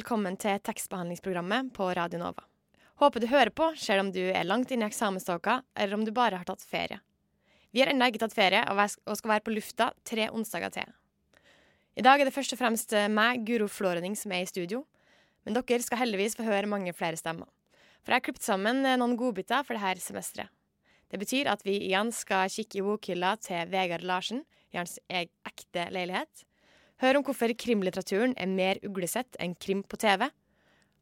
Velkommen til tekstbehandlingsprogrammet på Radio Nova. Håper du hører på, selv om du er langt inne i eksamensåka, eller om du bare har tatt ferie. Vi har ennå ikke tatt ferie og skal være på lufta tre onsdager til. I dag er det først og fremst eh, meg, Guro Flårønning, som er i studio. Men dere skal heldigvis få høre mange flere stemmer. For jeg har klippet sammen eh, noen godbiter for dette semesteret. Det betyr at vi igjen skal kikke i bokhylla til Vegard Larsen i hans ekte leilighet. Høre om hvorfor krimlitteraturen er mer uglesett enn krim på TV.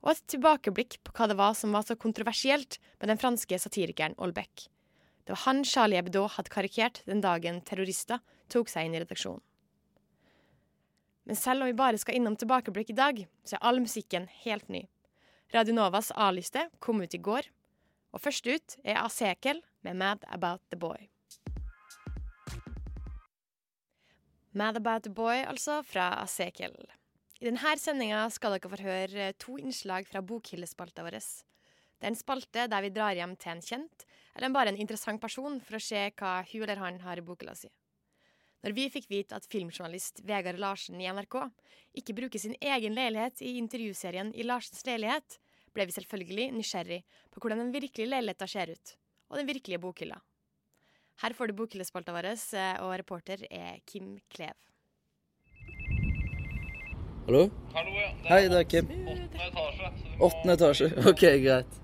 Og et tilbakeblikk på hva det var som var så kontroversielt med den franske satirikeren Olbeck. Det var han Charlie Hebdo hadde karikert den dagen terrorister tok seg inn i redaksjonen. Men selv om vi bare skal innom tilbakeblikk i dag, så er all musikken helt ny. Radio Novas A-liste kom ut i går, og først ut er Asekel med Mad About The Boy. Mad About The Boy, altså, fra Asekel. I denne sendinga skal dere få høre to innslag fra bokhyllespalta vår. Det er en spalte der vi drar hjem til en kjent, eller bare en interessant person, for å se hva hun eller han har i bokhylla si. Når vi fikk vite at filmjournalist Vegard Larsen i NRK ikke bruker sin egen leilighet i intervjuserien I Larsens leilighet, ble vi selvfølgelig nysgjerrig på hvordan den virkelige leiligheta ser ut, og den virkelige bokhylla. Her får du bokhyllespalta vår, eh, og reporter er Kim Klev. Hallo? Hallo, ja. Det Hei, det er Kim. åttende etasje. Åttende etasje. Ok, greit.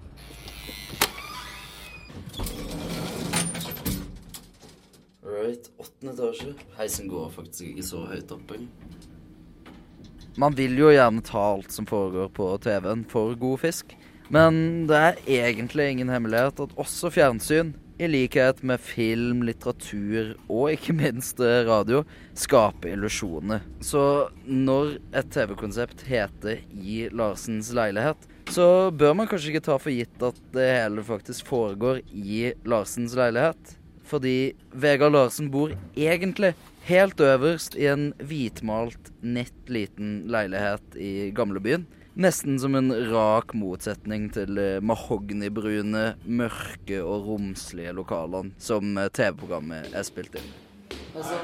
Right, åttende etasje. Heisen går faktisk ikke så høyt opp engang. Man vil jo gjerne ta alt som foregår på TV-en for god fisk. Men det er egentlig ingen hemmelighet at også fjernsyn, i likhet med film, litteratur og ikke minst eh, radio, skaper illusjoner. Så når et TV-konsept heter I Larsens leilighet, så bør man kanskje ikke ta for gitt at det hele faktisk foregår i Larsens leilighet. Fordi Vegard Larsen bor egentlig helt øverst i en hvitmalt, nett liten leilighet i gamlebyen. Nesten som en rak motsetning til mahognibrune, mørke og romslige lokalene som eh, TV-programmet er spilt inn. Altså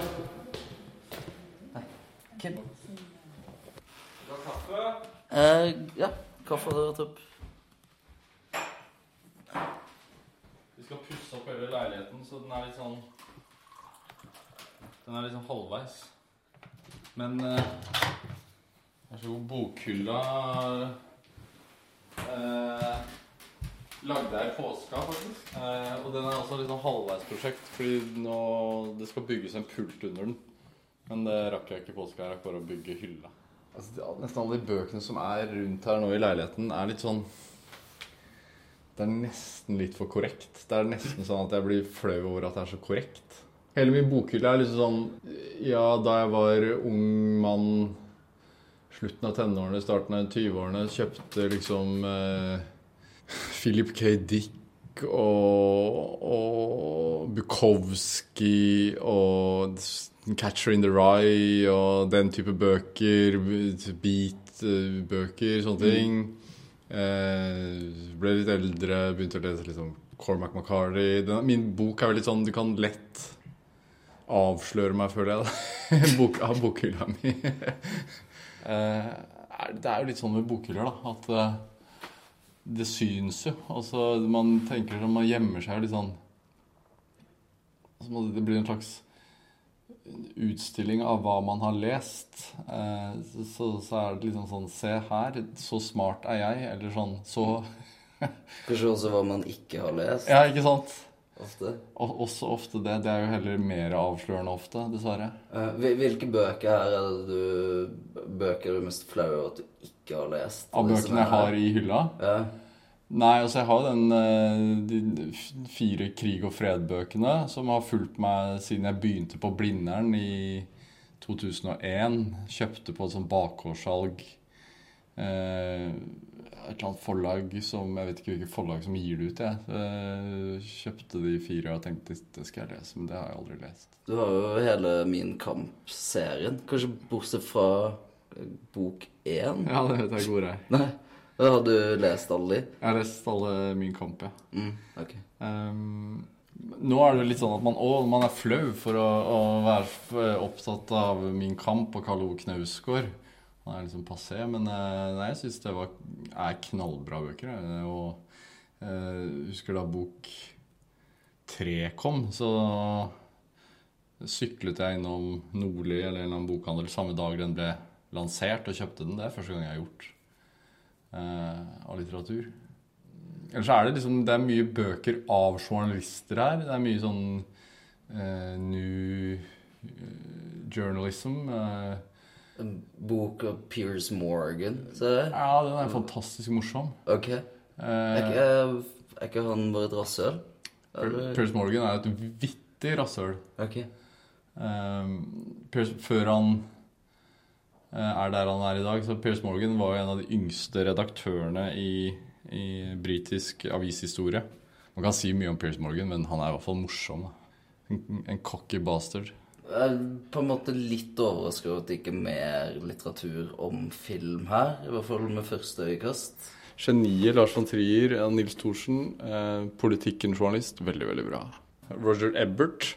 Kim? Eh, ja. Kaffe hadde vært opp. Vi skal pusse opp hele leiligheten, så den er litt sånn Den er litt sånn halvveis. Men eh, Vær så god. Bokhylla eh, lagde jeg i påska, faktisk. Eh, og den er også litt sånn halvveisprosjekt, fordi nå det skal bygges en pult under den. Men det rakk jeg ikke i påska. Jeg rakk bare å bygge hylla. Altså, de, nesten alle de bøkene som er rundt her nå i leiligheten, er litt sånn Det er nesten litt for korrekt. Det er nesten sånn at jeg blir flau over at det er så korrekt. Hele min bokhylle er liksom sånn Ja, da jeg var ung mann, slutten av tenårene, starten av 20-årene, kjøpte liksom eh, Philip K. Dick og, og Bukowski og Catcher in the Rye og den type bøker. Beat-bøker, sånne ting. Eh, ble litt eldre, begynte å lese sånn Cormac McCarty. Min bok er litt sånn Du kan lett avsløre meg, føler jeg. Bok, av bokhylla mi. Eh, det er jo litt sånn med bokhyller, da, at eh, det syns jo. Altså, man tenker sånn, man gjemmer seg jo litt sånn altså, Det blir en slags utstilling av hva man har lest. Eh, så, så er det liksom sånn Se her, så smart er jeg. Eller sånn Så Kanskje også hva man ikke har lest. Ja, ikke sant? Ofte. Og, også ofte det. Det er jo heller mer avslørende ofte, dessverre. Eh, hvil- hvilke bøker her er det du Bøker er du mest flau over at du ikke har lest? Av bøkene jeg har i hylla. Ja. Nei, altså jeg har den eh, de fire krig og fred-bøkene som har fulgt meg siden jeg begynte på Blindern i 2001. Kjøpte på et sånt bakgårdssalg eh, et eller annet forlag som Jeg vet ikke hvilket forlag som gir det ut, jeg. Kjøpte de fire og tenkte det skal jeg lese, men det har jeg aldri lest. Du har jo hele Min kamp-serien. Kanskje bortsett fra eh, bok én? Ja, det vet jeg ikke hvor er. Nei. Har du lest alle de? Jeg har lest alle Min kamp, ja. Mm, okay. Um, nå er det litt sånn at man, å, man er flau for å, å være opptatt av Min kamp og Karl Ove Knausgård. Han er liksom passé, men eh, nei, jeg syns det var, er knallbra bøker. Og jeg husker da bok tre kom, så syklet jeg innom Nordli eller en eller annen bokhandel samme dag den ble lansert, og kjøpte den. Det er første gang jeg har gjort eh, av litteratur. Ellers er det liksom Det er mye bøker av journalister her. Det er mye sånn uh, new uh, journalism. Uh, bok av Piers Morgan. Så. Ja, den er fantastisk morsom. Ok. Er ikke, er ikke han bare et rasshøl? Piers Morgan er et vittig rasshøl. Okay. Um, før han er der han er i dag, så Piers Morgan var jo en av de yngste redaktørene i i britisk avishistorie. Man kan si mye om Piers Morgan, men han er i hvert fall morsom. En, en cocky bastard. Jeg er på en måte litt overraska over at det ikke er mer litteratur om film her. I hvert fall med første øyekast. Geniet Lars von Trier, og Nils Thorsen. Eh, Politikken-journalist. Veldig, veldig bra. Roger Ebert.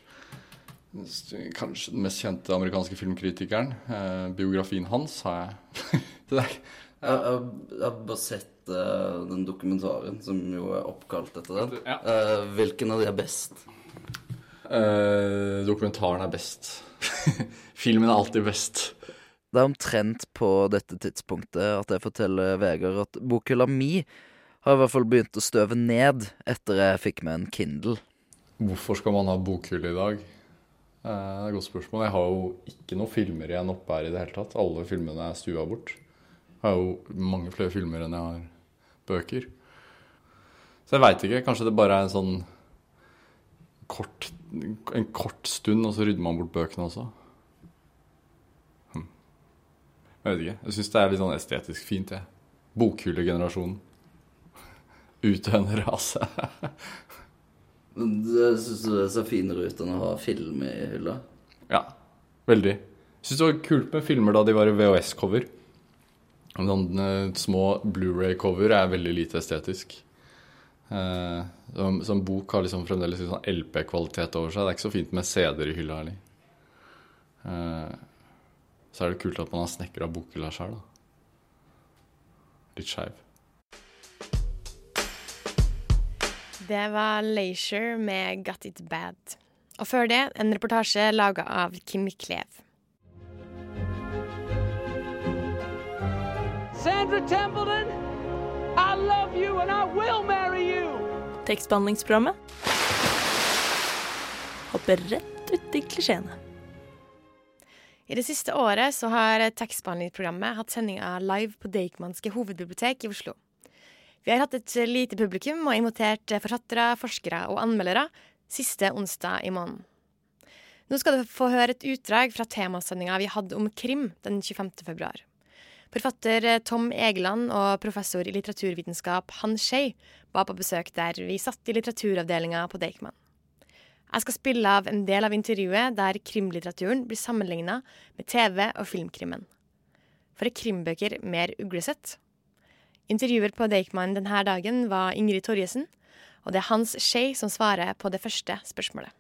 Kanskje den mest kjente amerikanske filmkritikeren. Eh, biografien hans har jeg. det der. Jeg, jeg, jeg har bare sett uh, den dokumentaren, som jo er oppkalt etter den. Ja. Uh, hvilken av de er best? Uh, dokumentaren er best. Filmen er alltid best. Det er omtrent på dette tidspunktet at jeg forteller Vegard at bokhylla mi har i hvert fall begynt å støve ned etter jeg fikk meg en Kindle. Hvorfor skal man ha bokhylle i dag? Det er et godt spørsmål. Jeg har jo ikke noen filmer igjen oppe her i det hele tatt. Alle filmene er stua bort. Jeg har jo mange flere filmer enn jeg har bøker. Så jeg veit ikke. Kanskje det bare er en sånn kort, en kort stund, og så rydder man bort bøkene også. Hm. Jeg vet ikke. Jeg syns det er litt sånn estetisk fint, jeg. Bokhyllegenerasjonen. Utdøende rase. Syns du det ser finere ut enn å ha film i hylla? Ja. Veldig. Syns det var kult med filmer da de var i VHS-cover. Noen uh, små Blu-ray-cover er veldig lite estetisk. Uh, som, som, bok har liksom fremdeles litt sånn LP-kvalitet over seg. Det er ikke så fint med CD-er i hylla heller. Uh, så er det kult at man har snekra bokhylla sjøl, da. Litt skeiv. Det var Leisure med Got It Bad. Og før det en reportasje laga av Kim Klev. Sandra Templeton, I love you and I will marry you! Tekstbehandlingsprogrammet hopper rett uti klisjeene. I det siste året så har tekstbehandlingsprogrammet hatt sendinger live på Deichmanske hovedbibliotek i Oslo. Vi har hatt et lite publikum og invitert forfattere, forskere og anmeldere siste onsdag i måneden. Nå skal du få høre et utdrag fra temasendinga vi hadde om krim den 25. februar. Forfatter eh, Tom Egeland og professor i litteraturvitenskap Han Skei var på besøk der vi satt i litteraturavdelinga på Deichman. Jeg skal spille av en del av intervjuet der krimlitteraturen blir sammenligna med TV- og filmkrimmen. For er krimbøker mer uglesett? Intervjuer på Deichman denne dagen var Ingrid Torjesen, og det er Hans Skei som svarer på det første spørsmålet.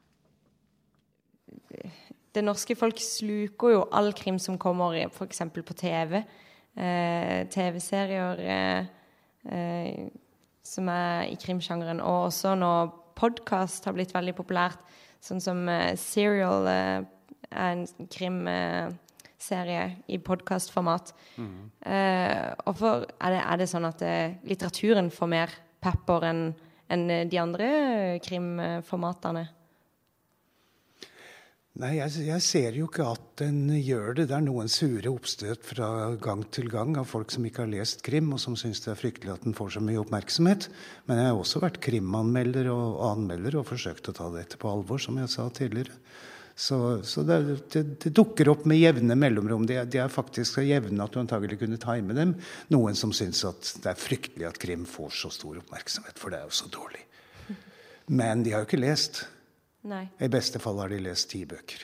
Det norske folk sluker jo all krim som kommer f.eks. på TV eh, TV-serier eh, eh, som er i krimsjangeren, og også når podkast har blitt veldig populært, sånn som eh, Serial eh, er en krimserie i podkastformat. Mm. og for, er, det, er, det, sånn at litteraturen får mer pepper enn en de andre krimformatene? Nei, jeg, jeg, ser jo ikke at den gjør det. Det er noen sure oppstøt fra gang til gang av folk som ikke har lest krim, og som syns det er fryktelig at den får så mye oppmerksomhet. Men jeg har også vært krimanmelder og anmelder og forsøkt å ta dette på alvor, som jeg sa tidligere. Så, så det, det, det, dukker opp med jevne mellomrom. De, de, er faktisk så jevne at du antagelig kunne time dem. Noen som syns at det er fryktelig at krim får så stor oppmerksomhet, for det er jo så dårlig. Men de har jo ikke lest. Nei. I beste fall har de lest ti bøker.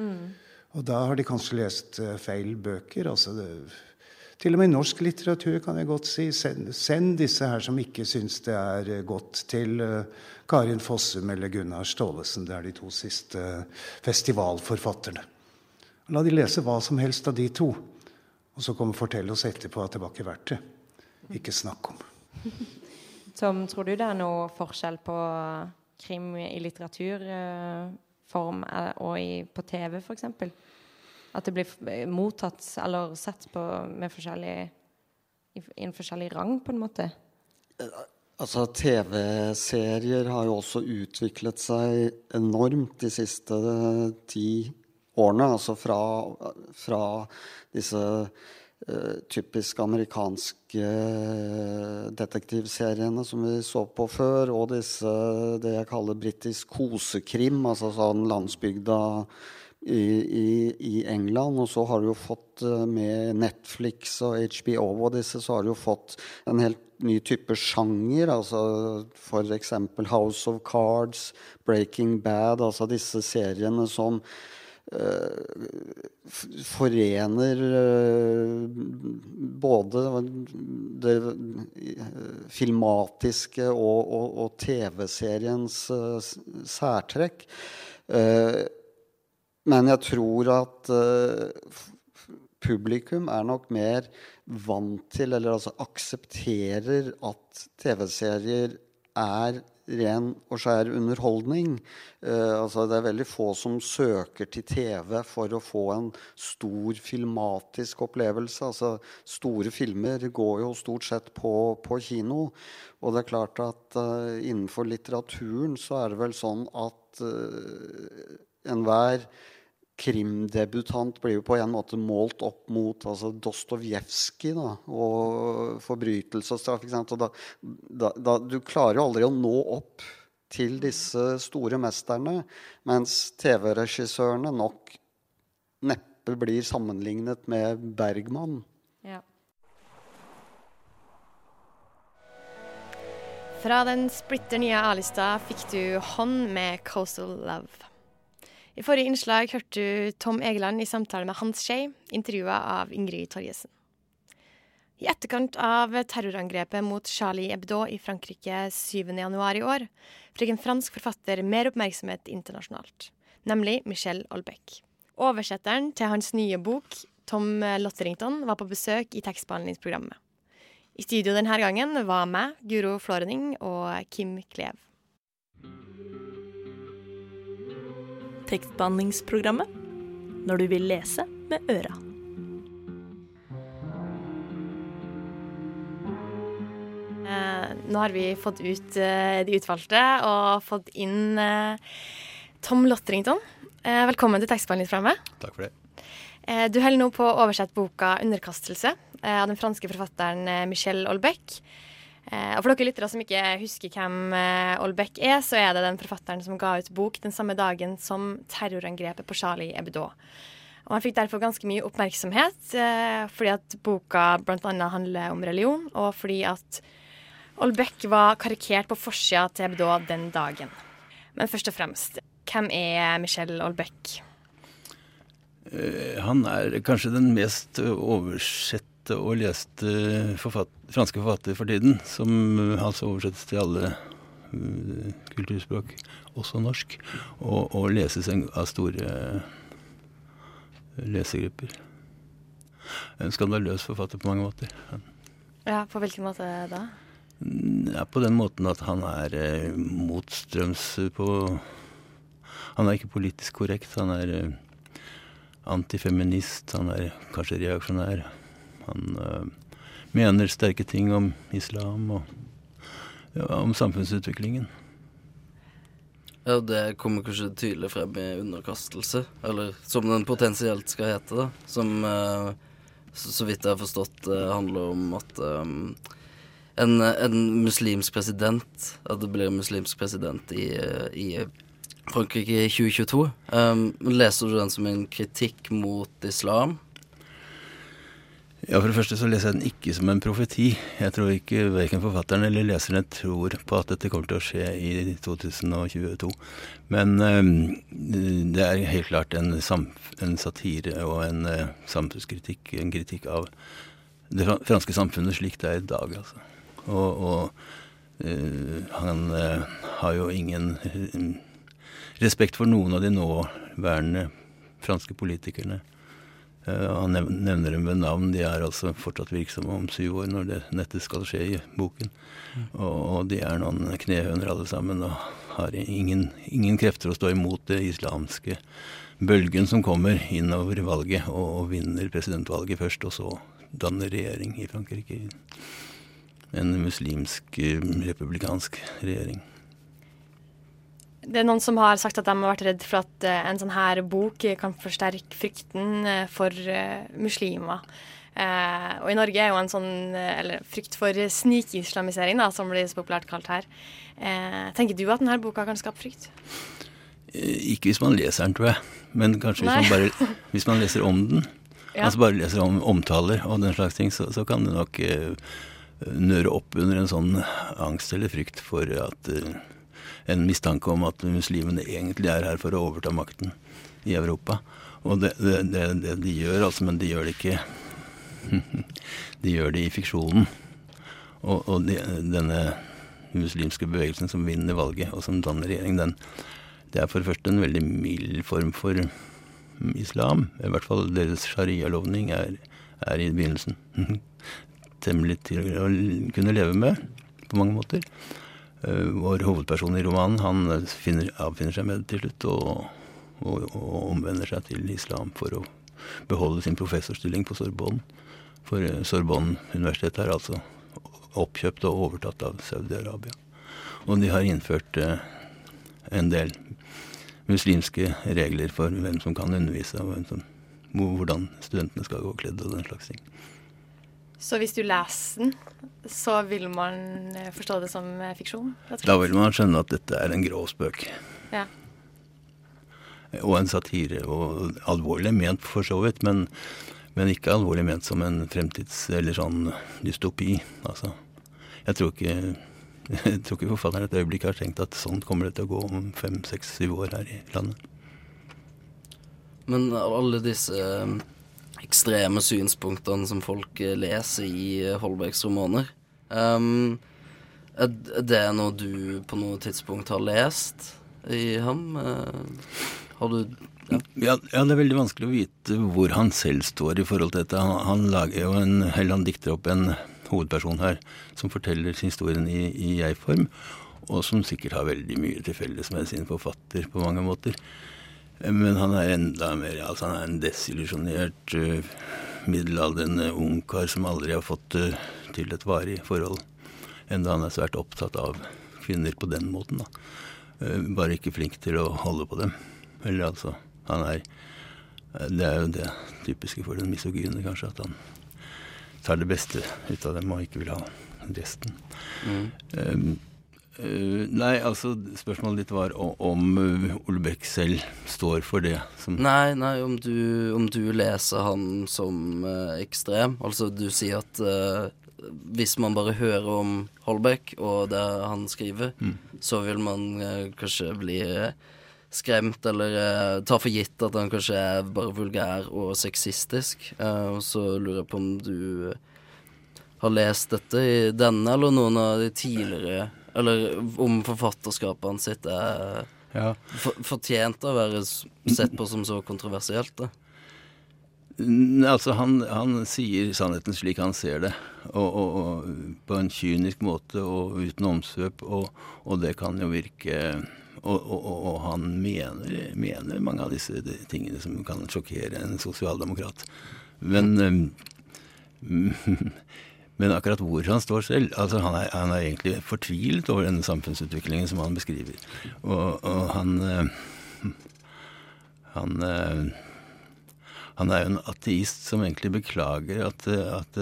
Mm. Og da har de kanskje lest uh, feil bøker. altså det, til og med i norsk litteratur kan jeg godt si send, send disse her som ikke syns det er uh, godt, til uh, Karin Fossum eller Gunnar Staalesen. Det er de to siste festivalforfatterne. La de lese hva som helst av de to. Og så komme og fortelle oss etterpå at det var ikke verdt det. Ikke snakk om. Tom, tror du det er noe forskjell på krim i litteraturform og i, på TV, f.eks.? At det blir mottatt eller sett på med forskjellig i en forskjellig rang, på en måte? Altså, TV-serier har jo også utviklet seg enormt de siste ti årene. Altså fra, fra disse typisk amerikanske detektivseriene som vi så på før, og disse det jeg kaller britisk kosekrim, altså sånn landsbygda i, i, i, England. Og så har du jo fått uh, med Netflix og HBO og disse, så har du jo fått en helt ny type sjanger. altså F.eks. House of Cards, Breaking Bad, altså disse seriene som forener uh, både det filmatiske og, og, og TV-seriens uh, særtrekk. men jeg tror at publikum er nok mer vant til, eller altså aksepterer, at TV-serier er ren og skjær underholdning. Eh, altså det er veldig få som søker til TV for å få en stor filmatisk opplevelse. Altså Store filmer går jo stort sett på, på kino. Og det er klart at uh, innenfor litteraturen så er det vel sånn at uh, enhver krimdebutant blir jo på en måte målt opp mot altså Dostojevskij og forbrytelse og straff. Og da, da, da, du klarer jo aldri å nå opp til disse store mesterne, mens TV-regissørene nok neppe blir sammenlignet med Bergman. Ja. Fra den splitter nye A-lista fikk du Hånd med Coastal Love. I forrige innslag hørte du Tom Egeland i samtale med Hans Skei, intervjua av Ingrid Torjesen. I etterkant av terrorangrepet mot Charlie Hebdo i Frankrike 7.1 i år fikk en fransk forfatter mer oppmerksomhet internasjonalt, nemlig Michel Olbeck. Oversetteren til hans nye bok, Tom Lotterington, var på besøk i tekstbehandlingsprogrammet. I studio denne gangen var meg, Guro Florening og Kim Klev. Tekstbehandlingsprogrammet når du vil lese med øra. Eh, nå har vi fått ut eh, de utvalgte og fått inn eh, Tom Lotterington. Eh, velkommen til tekstbehandlingsprogrammet. Takk for det. Eh, du holder nå på å oversette boka 'Underkastelse' eh, av den franske forfatteren Michel Olbeck. Eh, og For dere lyttere som ikke husker hvem eh, Olbeck er, så er det den forfatteren som ga ut bok den samme dagen som terrorangrepet på Charlie Hebdo. Og Han fikk derfor ganske mye oppmerksomhet, eh, fordi at boka bl.a. handler om religion, og fordi at Olbeck var karikert på forsida til Hebdo den dagen. Men først og fremst, hvem er Michel Olbeck? Han er kanskje den mest oversett leste og leste forfatt, franske forfattere for tiden, som altså oversettes til alle uh, kulturspråk, også norsk, og, og leses av store lesegrupper. En skandaløs forfatter på mange måter. Ja, På hvilken måte da? Ja, på den måten at han er eh, motstrøms på Han er ikke politisk korrekt. Han er eh, antifeminist. Han er kanskje reaksjonær. Han uh, mener sterke ting om islam og ja, om samfunnsutviklingen. Ja, det kommer kanskje tydelig frem i underkastelse, eller som den potensielt skal hete, da. Som uh, så, vidt jeg har forstått uh, handler om at um, en, en, muslimsk president At det blir en muslimsk president i, i Frankrike i 2022. Um, leser du den som en kritikk mot islam? Ja, For det første så leser jeg den ikke som en profeti. Jeg tror ikke verken forfatteren eller leserne tror på at dette kommer til å skje i 2022. Men øh, det er helt klart en, en satire og en øh, samfunnskritikk, en kritikk av det franske samfunnet slik det er i dag, altså. Og, og øh, han uh, har jo ingen respekt for noen av de nåværende franske politikerne. Uh, han nevner dem ved navn. De er altså fortsatt virksomme om syv år når det nettet skal skje i boken. Og, de er noen knehøner alle sammen og har ingen, ingen, krefter å stå imot det islamske bølgen som kommer innover valget og, vinner presidentvalget først, og så danner regjering i Frankrike. En muslimsk, uh, republikansk regjering. Det er noen som har sagt at de har vært redd for at uh, en sånn her bok kan forsterke frykten uh, for uh, muslimer. og i Norge er jo en sånn eller frykt for snikislamisering, da, som blir så populært kalt her. tenker du at denne boka kan skape frykt? Ikke hvis man leser den, tror jeg. Men kanskje hvis man, bare, hvis man, leser om den. Ja. Altså bare leser om omtaler og den slags ting, så, så kan det nok nøre opp under en sånn angst eller frykt for at en mistanke om at muslimene egentlig er her for å overta makten i Europa. Og det, det, det, det de gjør, altså, men de gjør det ikke De gjør det i fiksjonen. Og, og denne muslimske bevegelsen som vinner valget, og som danner regjering, den, det er for det første en veldig mild form for islam. I hvert fall deres sharia-lovning er, er, i begynnelsen. Temmelig til å kunne leve med på mange måter. Eh, vår hovedperson i romanen han finner, avfinner seg med det til slutt og, og, og, omvender seg til islam for å beholde sin professorstilling på Sorbonne. For eh, Sorbonne-universitetet er altså oppkjøpt og overtatt av Saudi-Arabia. Og de har innført eh, en del muslimske regler for hvem som kan undervise, og som, hvordan studentene skal gå kledd og den slags ting. Så hvis du leser den, så vil man eh, forstå det som eh, fiksjon? Da vil man skjønne at dette er en grå spøk. Ja. Og en satire. Og alvorlig ment, for så vidt, men, men ikke alvorlig ment som en fremtids- eller sånn dystopi. Altså, jeg tror ikke jeg tror ikke forfatteren et øyeblikk har tenkt at sånn kommer det til å gå om fem, seks, syv år her i landet. Men alle disse ekstreme synspunktene som folk eh, leser i Holbergs romaner. Um, er det noe du på noe tidspunkt har lest i ham? Uh, har du ja. Ja, ja. det er veldig vanskelig å vite hvor han selv står i forhold til dette. Han, han lager jo en, eller han dikter opp en hovedperson her som forteller historien i, i jeg-form, og som sikkert har veldig mye til felles med sin forfatter på mange måter. Men han er enda mer altså Han er en desillusjonert uh, middelaldrende ungkar som aldri har fått uh, til et varig forhold. Enda han er svært opptatt av kvinner på den måten. da. Uh, bare ikke flink til å holde på dem. Eller altså Han er Det er jo det typiske for den misogyne, kanskje, at han tar det beste ut av dem og ikke vil ha resten. Mm. Um, Uh, nei, altså spørsmålet ditt var om uh, Ole Bech selv står for det som Nei, nei, om du, om du leser han som uh, ekstrem. Altså du sier at hvis man bare hører om Holbeck og det han skriver, mm. så vil man kanskje bli skremt eller ta for gitt at han kanskje er bare vulgær og sexistisk. og så lurer jeg på om du har lest dette i denne eller noen av de tidligere eller om forfatterskapet sitt er ja. for, å være sett på som så kontroversielt. da. Altså, han, han, sier sannheten slik han ser det, og, og, og på en kynisk måte og uten omsvøp, og, og det kan jo virke og, han mener, mener, mange av disse tingene som kan sjokkere en sosialdemokrat. Men Men akkurat hvor han står selv altså Han er, han er egentlig fortvilet over denne samfunnsutviklingen som han beskriver. Og, og han eh, han, eh, han er jo en ateist som egentlig beklager at, at,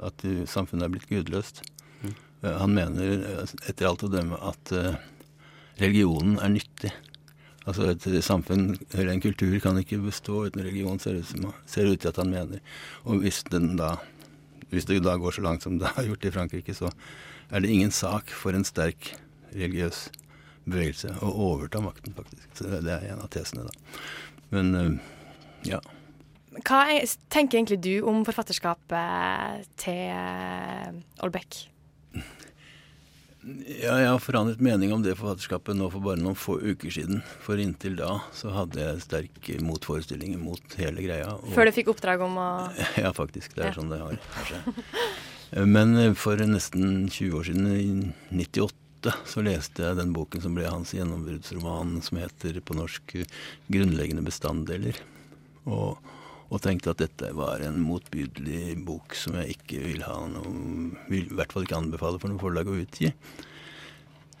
at samfunnet er blitt gudløst. Mm. Han mener etter alt å dømme at religionen er nyttig. Altså et samfunn eller en kultur kan ikke bestå uten religion, ser det ut til at han mener. Og hvis, den da, hvis det da går så langt som det har gjort i Frankrike, så er det ingen sak for en sterk religiøs bevegelse å overta makten, faktisk. Så det, er en av tesene, da. Men øh, ja. Hva er, tenker egentlig du om forfatterskapet til Olbeck? Ja, jeg har forandret mening om det forfatterskapet nå for bare noen få uker siden. For inntil da så hadde jeg sterke motforestillinger mot hele greia. Før du fikk oppdrag om å Ja, faktisk. Det er ja. sånn det har seg. Men eh, for nesten 20 år siden, i 98, så leste jeg den boken som ble hans gjennombruddsroman, som heter på norsk 'Grunnleggende bestanddeler'. Og og tenkte at dette var en motbydelig bok som jeg ikke vil ha noe vil i hvert fall ikke anbefale for noe forlag å utgi.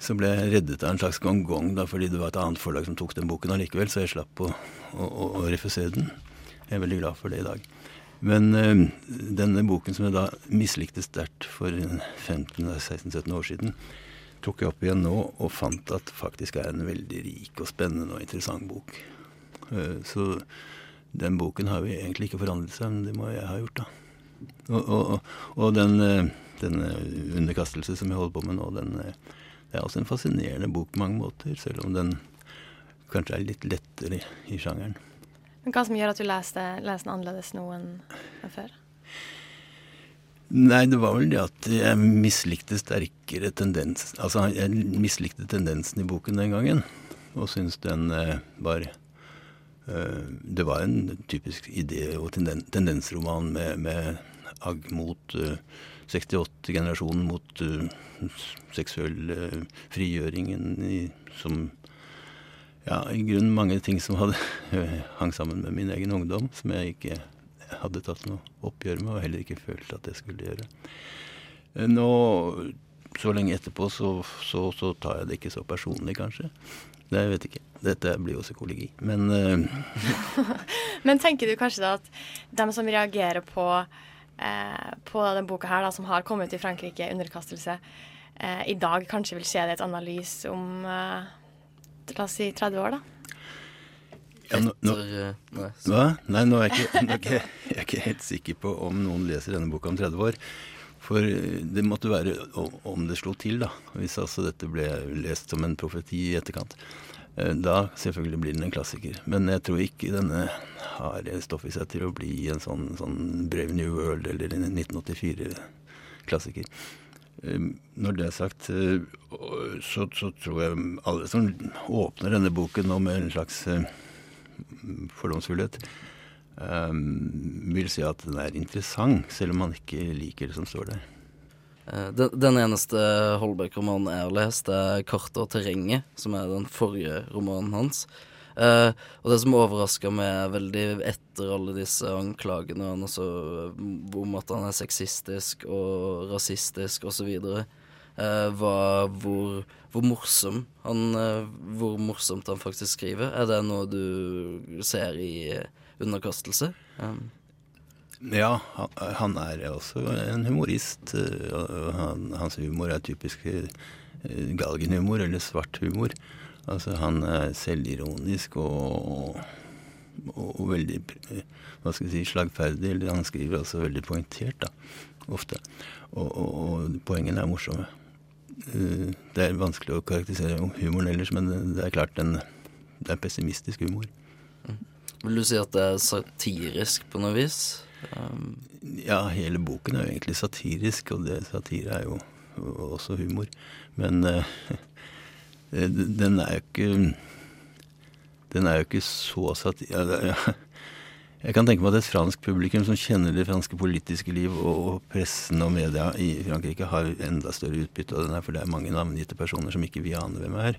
Så ble jeg reddet av en slags gong-gong, da, fordi det var et annet forlag som tok den boken allikevel, så jeg slapp å, å, å, refusere den. Jeg er veldig glad for det i dag. Men øh, denne boken som jeg da mislikte sterkt for 15-16-17 år siden, tok jeg opp igjen nå og fant at faktisk er en veldig rik og spennende og interessant bok. Uh, så den boken har jo egentlig ikke forandret seg, men det må jeg ha gjort, da. Og, og, og den, eh, den, underkastelse som jeg holder på med nå, den, eh, det er også en fascinerende bok på mange måter, selv om den kanskje er litt lettere i, i sjangeren. Men Hva som gjør at du leste, leste den annerledes nå enn før? Nei, det var vel det at jeg mislikte sterkere tendens Altså, jeg mislikte tendensen i boken den gangen, og syntes den eh, var Eh, det var en typisk idé- og tendensroman med, med agg mot 68-generasjonen, eh, mot uh, seksuell frigjøringen som Ja, i grunnen mange ting som hadde hang sammen med min egen ungdom, som jeg ikke hadde tatt noe oppgjør med, og heller ikke følte at jeg skulle gjøre. Nå, så lenge etterpå, så, så, så tar jeg det ikke så personlig, kanskje. Det vet jeg ikke. Dette blir jo psykologi, men uh... Men tenker du kanskje da at dem som reagerer på, eh, på den boka her, da, som har kommet ut i Frankrike, underkastelse, eh, i dag kanskje vil se det et analys om eh, la oss si 30 år, da? Ja, nå, nå, hva? Nei, nå er jeg, ikke, nå er ikke, jeg er ikke helt sikker på om noen leser denne boka om 30 år. For det måtte være om det slo til, da. Hvis altså dette ble lest som en profeti i etterkant. Eh, da selvfølgelig blir den en klassiker. Men jeg tror ikke denne har stoff i seg til å bli en sånn, sånn Brave New World eller en 1984-klassiker. Eh, når det er sagt, eh, så, så, tror jeg alle som åpner denne boken nå med en slags fordomsfullhet, vil si at den er interessant, selv om man ikke liker det som står der. Eh, den, den eneste Holbæk-romanen jeg har lest, er 'Kartet og terrenget', som er den forrige romanen hans. Uh, og det som overraska meg veldig etter alle disse anklagene hans om at han er sexistisk og rasistisk osv., uh, var hvor, hvor, morsom han, uh, hvor morsomt han faktisk skriver. Er det noe du ser i underkastelse? Um. Ja, han er også en humorist. Han, hans humor er typisk eh, galgenhumor, eller svart humor. Altså, han er selvironisk og, og, og veldig hva skal jeg si, slagferdig. Eller han skriver også veldig poengtert, da, ofte. Og, og poengene er morsomme. Eh, det er vanskelig å karakterisere humoren ellers, men det er klart den, det er pessimistisk humor. Vil du si at det er satirisk på noe vis? Um, ja, hele boken er jo egentlig satirisk, og det, satire er jo også humor. Men uh, den er jo ikke Den er jo ikke så satirisk Jeg kan tenke meg at et fransk publikum som kjenner det franske politiske liv og pressen og media i Frankrike, har enda større utbytte av den her, for det er mange navngitte personer som ikke vi aner hvem er.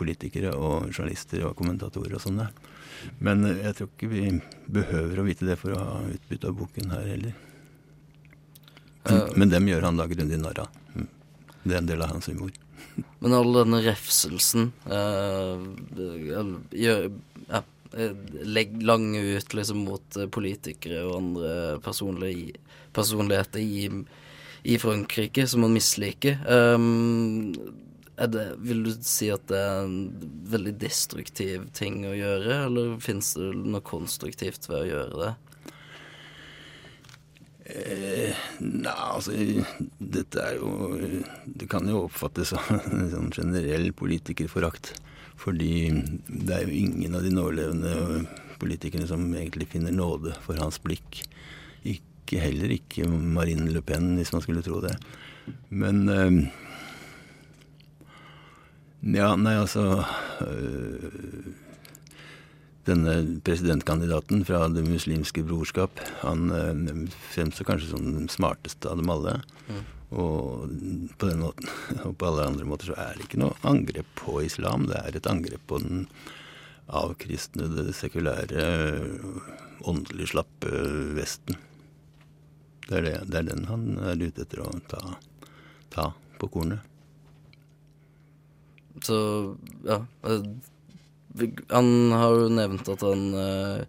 Politikere og journalister og kommentatorer og sånn. Men eh, jeg tror ikke vi behøver å vite det for å ha utbytte av boken her heller. Uh, Men dem gjør han da grundig narr av. Mm. Det er en del av hans humor. Men all denne refselsen uh, gjør ja, Legg lang ut liksom mot politikere og andre personligheter i, i Frankrike som man misliker. Um, det, vil du si at det er en veldig destruktiv ting å gjøre, eller fins det noe konstruktivt ved å gjøre det? Eh, Nei, altså Dette er jo Det kan jo oppfattes som en sånn generell politikerforakt. Fordi det er jo ingen av de nålevende politikerne som egentlig finner nåde for hans blikk. Ikke heller ikke Marine Le Pen, hvis man skulle tro det. Men eh, Ja, nei, altså øh, denne presidentkandidaten fra Det muslimske brorskap, han øh, fremstår kanskje som den smarteste av dem alle. Mm. Og på den måten, og på alle andre måter, så er det ikke noe angrep på islam. Det er et angrep på den avkristnede, sekulære, åndelig slappe Vesten. Det er, det, det er den han er ute etter å ta, ta på kornet. Så ja. eh, Han har jo nevnt at han eh,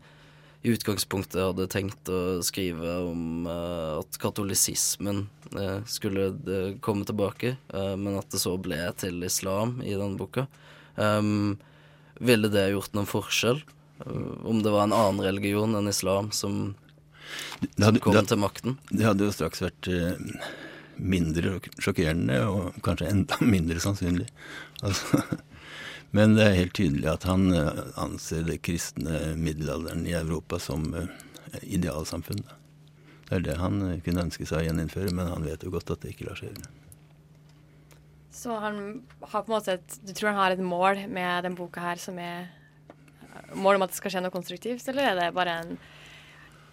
i utgangspunktet hadde tenkt å skrive om uh, at katolisismen uh, skulle uh, komme tilbake, men at det så ble til islam i den boka. Um, ville det gjort noen forskjell? Om det var en annen religion enn islam som Det hadde, kom hadde, til makten? det hadde jo straks vært mindre sjokkerende, og kanskje enda mindre sannsynlig. Altså, men det er helt tydelig at han eh, anser det kristne middelalderen i Europa som eh, idealsamfunn. Det er det han eh, kunne ønske seg å gjeninnføre, men han vet jo godt at det ikke lar seg gjøre. Så han har på en måte et Du tror han har et mål med den boka her som er mål om at det skal skje noe konstruktivt, eller er det bare en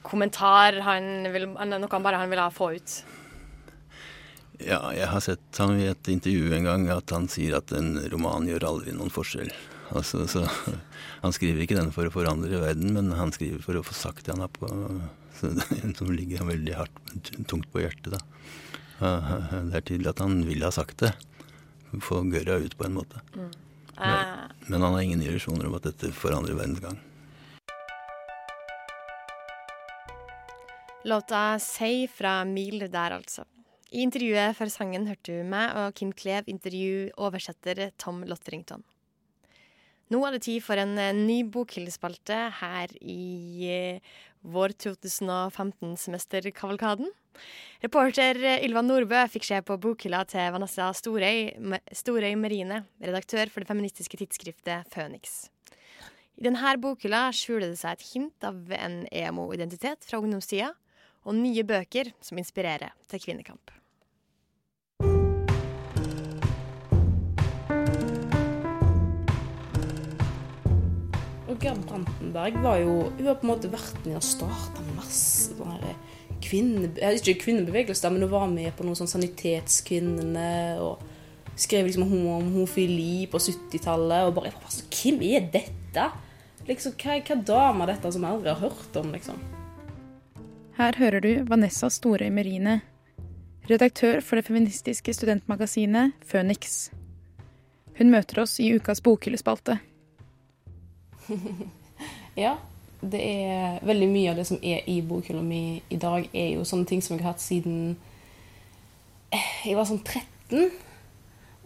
kommentar han vil, noe han bare han vil ha få ut? Ja, jeg har sett ham i et intervju en gang at han sier at en roman gjør aldri noen forskjell. Altså, så Han skriver ikke den for å forandre verden, men han skriver for å få sagt det han har på så det, Som ligger ham veldig hardt, tungt på hjertet, da. Det er tydelig at han vil ha sagt det. Få gørra ut, på en måte. Eh, Men han har ingen illusjoner om at dette forandrer verdens gang. låta 'Say' fra Mil der, altså. I intervjuet før sangen hørte du meg og Kim Klev intervju oversetter Tom Lotterington. Nå er det tid for en eh, ny bokhyllespalte her i eh, vår 2015-semesterkavalkaden. Reporter eh, Ylva Nordbø fikk se på bokhylla til Vanessa Storøy, Storøy Merine, redaktør for det feministiske tidsskriftet Phoenix. I denne bokhylla skjuler det seg et hint av en emo-identitet fra ungdomstida, og nye bøker som inspirerer til kvinnekamp. Gerd Brantenberg var jo Hun har på en måte vært med og starta masse sånne kvinne, Ikke kvinnebevegelser, men hun var med på noen sånn Sanitetskvinnene og skrev liksom om om homofili på 70-tallet. Og bare, Hvem er dette? Liksom, Hva hva dame er dette som jeg aldri har hørt om? liksom? Her hører du Vanessa Storøy Merine, redaktør for det feministiske studentmagasinet Phoenix. Hun møter oss i ukas bokhyllespalte. Ja, det er veldig mye av det som er i bokhylla mi i dag, er jo sånne ting som jeg har hatt siden eh, jeg var sånn 13.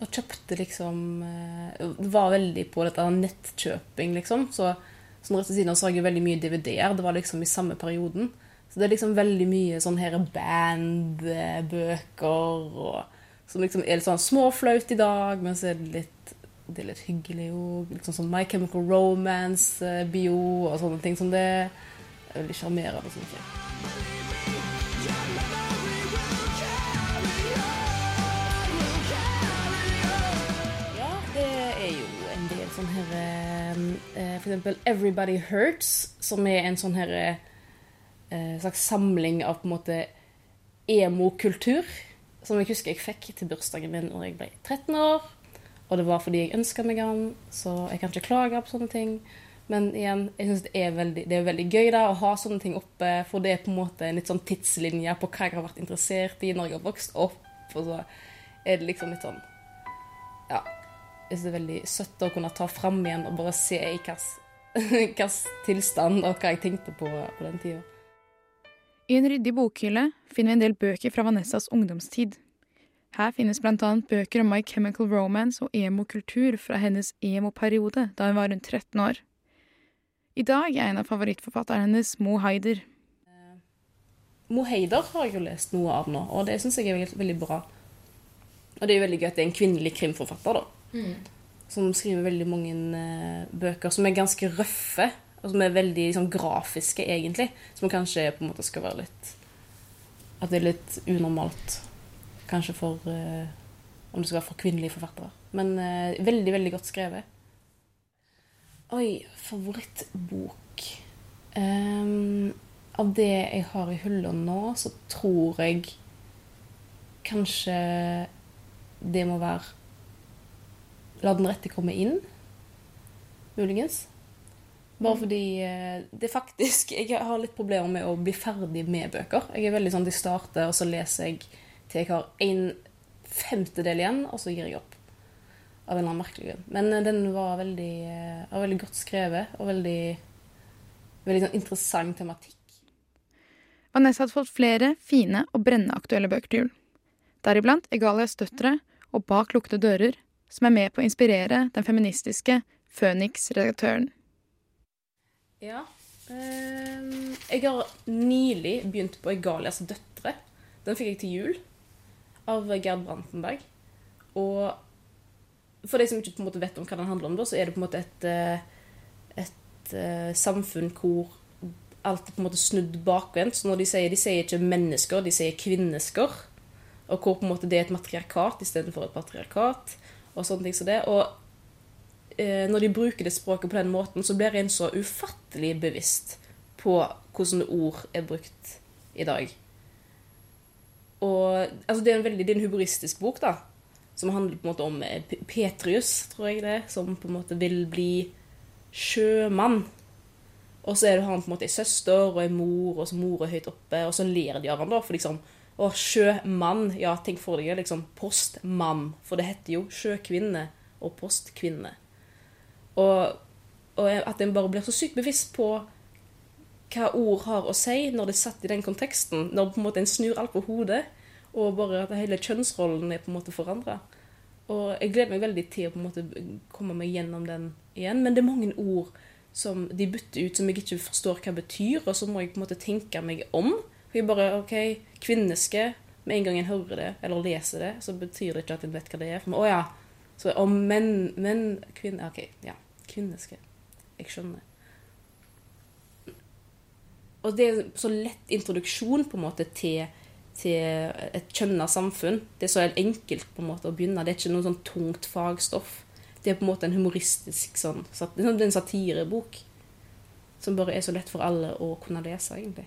Og kjøpte liksom eh, Var veldig på dette nettkjøping, liksom. Så sånn rett ved siden så har jeg veldig mye DVD-er. Det var liksom i samme perioden. Så det er liksom veldig mye sånn her bandbøker og Som liksom er litt sånn småflaut i dag, men så er det litt det er litt hyggelig òg. Liksom sånn My Chemical Romance-bio og sånne ting som det. Er veldig sjarmerende, syns jeg. Sånn her eh, For eksempel Everybody Hurts, som er en sånn her eh, slags samling av på en måte emo-kultur. Som jeg husker jeg fikk til bursdagen min når jeg ble 13 år. Og det var fordi jeg ønska meg den, så jeg kan ikke klage på sånne ting. Men igjen, jeg synes det det er veldig gøy da, å ha sånne ting oppe, for det er på en måte en litt sånn tidslinje på hva jeg har vært interessert i når jeg har vokst opp. Og så er det liksom litt sånn Ja. Jeg synes det er veldig søtt å kunne ta fram igjen og bare se i hvilken tilstand og hva jeg tenkte på på den tida. I en ryddig bokhylle finner vi en del bøker fra Vanessas ungdomstid. Her finnes annet bøker om My Chemical Romance og emokultur fra hennes emo-periode da hun var rundt 13 år. I dag er en av favorittforfatterne hennes Mo Haider. Mo Heider har jeg jo lest noe av nå, og det syns jeg er veldig, veldig bra. Og det er jo veldig gøy at det er en kvinnelig krimforfatter, da. Som skriver veldig mange eh, bøker som er ganske røffe, og som er veldig liksom, grafiske, egentlig. Som kanskje på en måte skal være litt At det er litt unormalt, kanskje for eh, Om det skal være for kvinnelige forfattere. Men eh, veldig, veldig godt skrevet. Oi, favorittbok um, Av det jeg har i hylla nå, så tror jeg kanskje det må være La den rette komme inn, muligens. Bare fordi eh, det faktisk Jeg har litt problemer med å bli ferdig med bøker. Jeg er veldig sånn jeg starter, og så leser jeg til jeg har en femtedel igjen, og så gir jeg opp. Av en eller annen merkelig grunn. Men eh, den var veldig, eh, var veldig godt skrevet, og veldig, veldig sånn interessant tematikk. Vanessa hadde fått flere fine og brennende aktuelle bøker til jul. Deriblant Egalias døtre og Bak lukkede dører, som er med på å inspirere den feministiske Phoenix-redaktøren. Ja. ehm, jeg har nylig begynt på Egalias døtre. Den fikk jeg til jul av Gerd Brantenberg. Og for de som ikke på en måte vet om hva den handler om, så er det på en måte et, eh, et eh, samfunn hvor alt er på en måte snudd bakvendt. Så når de sier, de sier ikke mennesker, de sier kvinnesker. Og hvor på en måte det er et matriarkat istedenfor et patriarkat. Og sånne ting som det. Og når de bruker det språket på den måten, så blir en så ufattelig bevisst på hvordan ord er brukt i dag. Og altså, det er en veldig det er en humoristisk bok, da. Som handler på en måte om eh, Petrius, tror jeg det som på en måte vil bli sjømann. Og så er det han på en måte ei søster og ei mor, og så mor er høyt oppe, og så ler de av han da, for liksom Å, sjømann. Ja, tenk for deg liksom postmann. For det heter jo sjøkvinne og postkvinne. Og, og at en bare blir så sykt bevisst på hva ord har å si når det er satt i den konteksten. Når på en måte en snur alt på hodet, og bare at hele kjønnsrollen er på en måte forandra. Og jeg gleder meg veldig til å på en måte komme meg gjennom den igjen. Men det er mange ord som de bytter ut som jeg ikke forstår hva betyr, og så må jeg på en måte tenke meg om. For jeg bare, ok, Kvinneske Med en gang en hører det eller leser det, så betyr det ikke at en vet hva det er. For, å ja, så og menn, menn kvinner, Ok, ja. Kvinneske. Jeg skjønner. Og det er så lett introduksjon på en måte til, til et kjønna samfunn. Det er så enkelt på en måte å begynne. Det er ikke noe sånn tungt fagstoff. Det er på en måte en humoristisk sånn, sat- det er en satirebok. Som bare er så lett for alle å kunne lese, egentlig.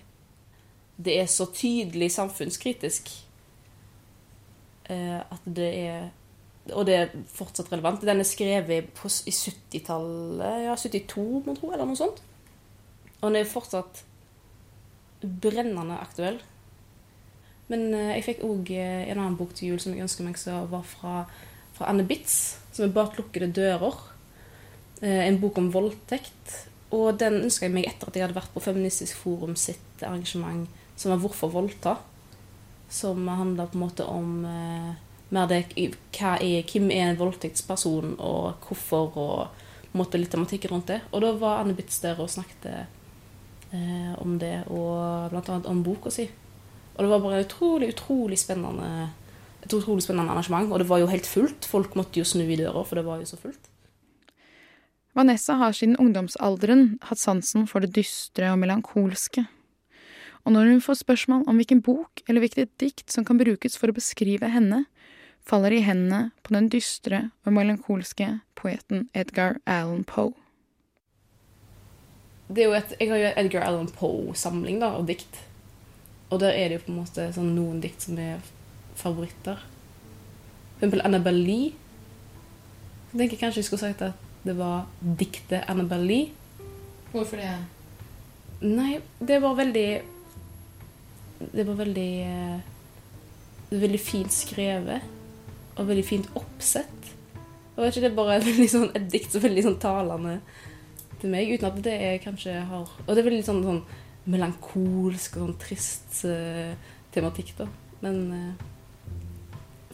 Det er så tydelig samfunnskritisk eh, at det er Og det er fortsatt relevant. Den er skrevet på, i 70-tallet, ja, 72, må tro, eller noe sånt. Og den er fortsatt brennende aktuell. Men eh, jeg fikk òg en annen bok til jul som jeg ønsker meg som var fra, fra Anne Bitz, som er 'Bak lukkede dører'. Eh, en bok om voldtekt. Og den ønska jeg meg etter at jeg hadde vært på Feministisk Forum sitt arrangement som var 'Hvorfor voldta'? Som handla på en måte om eh, mer det er, hvem er en voldtektsperson, og hvorfor, og måtte litt tematikk rundt det. Og da var Anne Bitz der og snakket eh, om det, og annet om boka si. Og det var bare utrolig, utrolig spennende et utrolig spennende arrangement. Og det var jo helt fullt. Folk måtte jo snu i døra, for det var jo så fullt. Vanessa har siden ungdomsalderen hatt sansen for det dystre og melankolske. Og når hun får spørsmål om hvilken bok eller hvilket dikt som kan brukes for å beskrive henne, faller i hendene på den dystre og melankolske poeten Edgar Allan Poe. Det er jo et, jeg har jo Edgar Allan Poe-samling da, av dikt. Og der er det jo på en måte sånn noen dikt som er favoritter. For eksempel Annabelle Lee. Jeg tenker kanskje jeg skulle sagt at det var diktet Annabelle Lee. Hvorfor det? Nei, det var veldig Det var veldig eh, Veldig fint skrevet. Og veldig fint oppsett. Og ikke, det er bare sånn, et dikt som er veldig sånn talende til meg, uten at det er kanskje har Og det er veldig sånn, sånn melankolsk og sånn trist uh, tematikk, da. Men uh,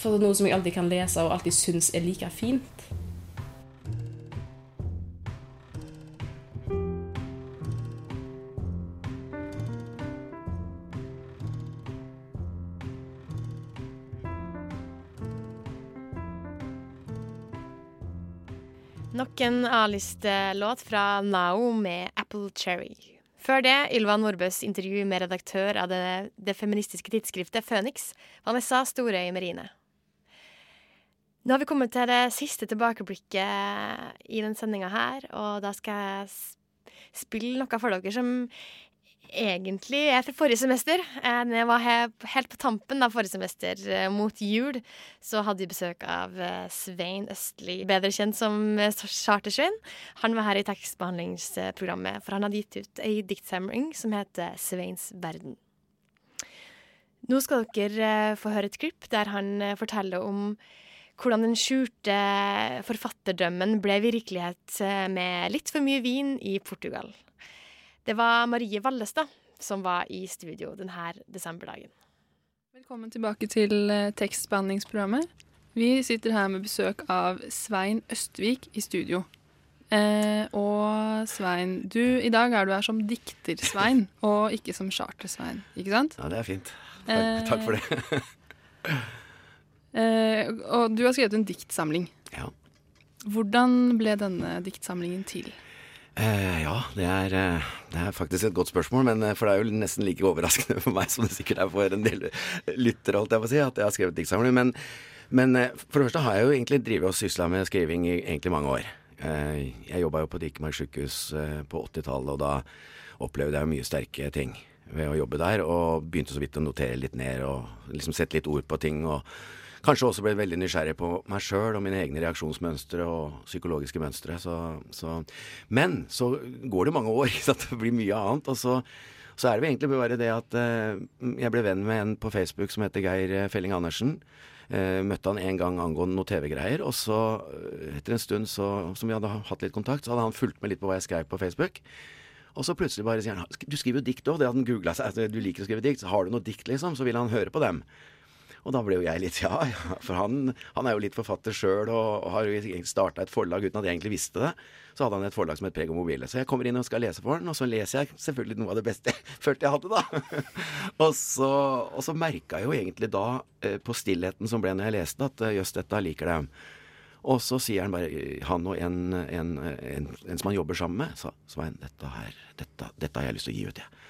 For noe som jeg alltid kan lese og alltid syns er like fint. Nok en A-listelåt fra Nao med Apple Cherry. Før det Ylva Nordbøs intervju med redaktør av det, det feministiske tidsskriftet Phoenix, Vanessa Storøy Merine. Nå har vi kommet til det siste tilbakeblikket i den sendinga her, og da skal jeg spille noe for dere som egentlig etter forrige semester. Eh, Når jeg var helt på tampen av forrige semester, eh, mot jul, så hadde vi besøk av eh, Svein Østli, bedre kjent som Chartersvein. Han var her i tekstbehandlingsprogrammet, for han hadde gitt ut ei diktsamling som heter Sveins verden. Nå skal dere få høre et klipp der han forteller om hvordan den skjulte forfatterdrømmen ble virkelighet med litt for mye vin i Portugal. Det var Marie Vallestad som var i studio denne desemberdagen. Velkommen tilbake til eh, tekstbehandlingsprogrammet. Vi sitter her med besøk av Svein Østvik i studio. Eh, og Svein, du, i dag er du her som dikter-Svein, og ikke som charter-Svein, ikke sant? Ja, det er fint. Eh, Takk, takk for det. Eh, og du har skrevet en diktsamling. Ja. Hvordan ble denne diktsamlingen til? Eh, ja, det er, eh, det er faktisk et godt spørsmål, men eh, for det er jo nesten like overraskende for meg som det sikkert er for en del lyttere, holdt jeg på å si, at jeg har skrevet diktsamling. Men, men eh, for det første har jeg jo egentlig drevet og sysla med skriving i egentlig mange år. Jeg jobba jo på Dikemark sykehus eh, på 80-tallet, og da opplevde jeg mye sterke ting ved å jobbe der, og begynte så vidt å notere litt ned og liksom sette litt ord på ting. og Kanskje også ble veldig nysgjerrig på meg sjøl og mine egne reaksjonsmønstre og psykologiske mønstre. Så, så. Men så går det mange år, sant? det blir mye annet. Og så, så er det egentlig bare det at eh, jeg ble venn med en på Facebook som heter Geir eh, Felling Andersen. Eh, møtte han en gang angående noe TV-greier, og så, eh, etter en stund så, som vi hadde hatt litt kontakt, så hadde han fulgt med litt på hva jeg skrev på Facebook. Og så plutselig bare sier han du skriver jo dikt òg, altså, du liker å skrive dikt, så har du noe dikt, liksom? Så vil han høre på dem. Og da ble jo jeg litt ja, ja. For han, han er jo litt forfatter sjøl og, har jo starta et forlag uten at jeg egentlig visste det. Så hadde han et forlag som het Preg og Mobile. Så jeg kommer inn og skal lese for han, og så leser jeg selvfølgelig noe av det beste jeg følte jeg hadde, da. og så, og så merka jeg jo egentlig da, eh, på stillheten som ble når jeg leste, at eh, jøss, dette liker dem. Og så sier han bare, han og en, en, en, en som han jobber sammen med, sa Svein, dette her, dette, dette har jeg lyst til å gi ut, jeg.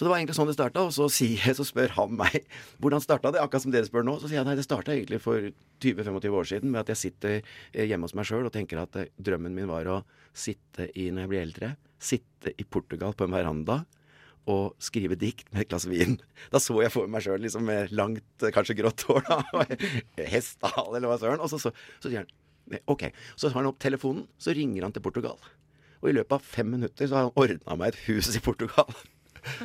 Så det var egentlig sånn det starta. Og så, sier, så spør han meg hvordan starta det, akkurat som dere spør nå. Så sier jeg nei, det starta egentlig for 20-25 år siden med at jeg sitter eh, hjemme hos meg sjøl og tenker at eh, drømmen min var å sitte i, når jeg blir eldre, sitte i Portugal på en veranda og skrive dikt med et glass vin. Da så jeg for meg sjøl liksom, med langt, eh, kanskje grått hår, da. Hestehale, eller hva søren. Og så, så, så sier han OK. Så tar han opp telefonen, så ringer han til Portugal. Og i løpet av fem minutter så har han ordna meg et hus i Portugal.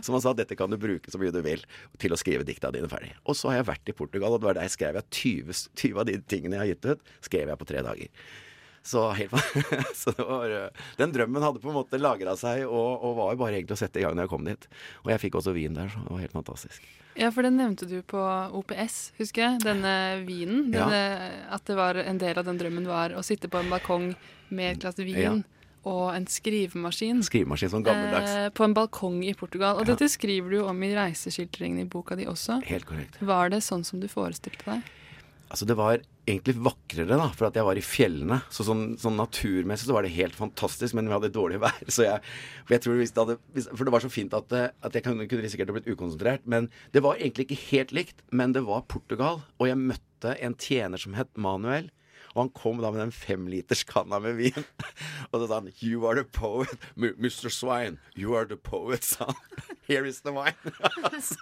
Som han sa, dette kan du bruke så mye du vil til å skrive dikta dine ferdig. Og så har jeg vært i Portugal, og det var der jeg skrev jeg 20, 20 av de tingene jeg har gitt ut, skrev jeg på tre dager. Så, helt, så var, eh, den drømmen hadde på en måte lagra seg, og, og var jo bare egentlig å sette i gang når jeg kom dit. Og jeg fikk også vin der, så det var helt fantastisk. Ja, for den nevnte du på OPS, husker jeg. Denne vinen. Ja. At det var en del av den drømmen var å sitte på en balkong med et glass vin Ja. Og en skrivemaskin. Skrivemaskin sånn gammeldags. Eh, på en balkong i Portugal. Og Ja. dette skriver du om i reiseskildringene i boka di også. Helt korrekt. Var det sånn som du forestilte deg? Altså Det var egentlig vakrere, da, for at jeg var i fjellene. Så sånn, sånn naturmessig så var det helt fantastisk, men vi hadde dårlig vær. Så jeg, for, jeg tror hvis det hadde, hvis, for det var så fint at, eh, at jeg kunne, kunne risikert å blitt ukonsentrert. Men det var egentlig ikke helt likt. Men det var Portugal, og jeg møtte en tjener som het Manuel. Og han kom da med den femliterskanna med vin. Og så sa han 'You are the poet, Mr. Swine. You are the poet', sa han. 'Here is the wine'. så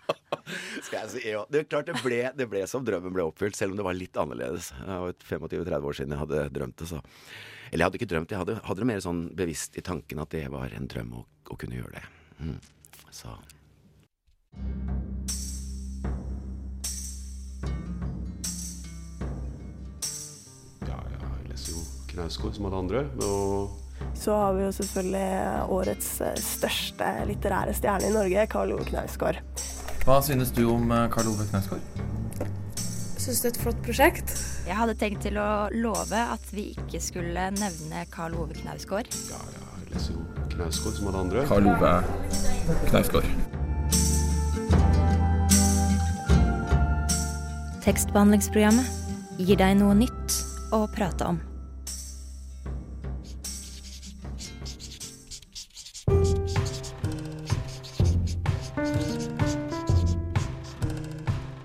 skal jeg si, ja. Det er klart det ble, det ble som drømmen ble oppfylt, selv om det var litt annerledes. Det var 25-30 år siden jeg hadde drømt det, så Eller jeg hadde ikke drømt det, jeg hadde, hadde det mer sånn bevisst i tanken at det var en drøm å, å kunne gjøre det. Mm. Så Knausgård som alle andre. Og Så har vi jo selvfølgelig årets eh, største litterære stjerne i Norge, Karl Ove Knausgård. Hva synes du om eh, Karl Ove Knausgård? Syns det er et flott prosjekt. Jeg hadde tenkt til å love at vi ikke skulle nevne Karl Ove Knausgård. Ja, ja, jeg leser jo Knausgård som alle andre. Karl Ove Knausgård. Tekstbehandlingsprogrammet gir deg noe nytt å prate om.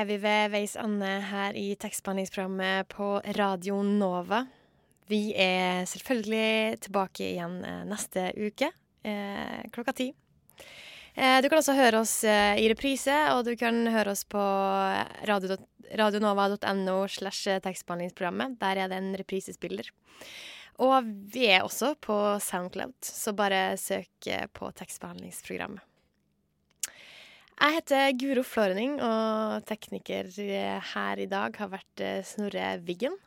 Er vi ved veis ende her i tekstbehandlingsprogrammet på Radio Nova. Vi er selvfølgelig tilbake igjen eh, neste uke eh, klokka ti. Eh, du kan også høre oss eh, i reprise, og du kan høre oss på radio, radionova.no slash tekstbehandlingsprogrammet. Der er det en reprisespiller. Og vi er også på Soundcloud, så bare søk eh, på tekstbehandlingsprogrammet. Jeg heter Guro Flårening, og tekniker her i dag har vært eh, Snorre Wiggen.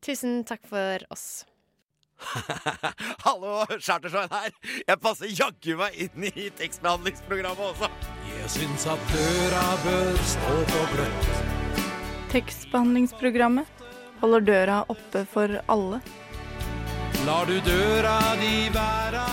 Tusen takk for oss. Hallo, Chartersveien her. Jeg passer jaggu meg inn i tekstbehandlingsprogrammet også. Jeg syns at døra bør stå på gløtt. Tekstbehandlingsprogrammet holder døra oppe for alle. Lar du døra di være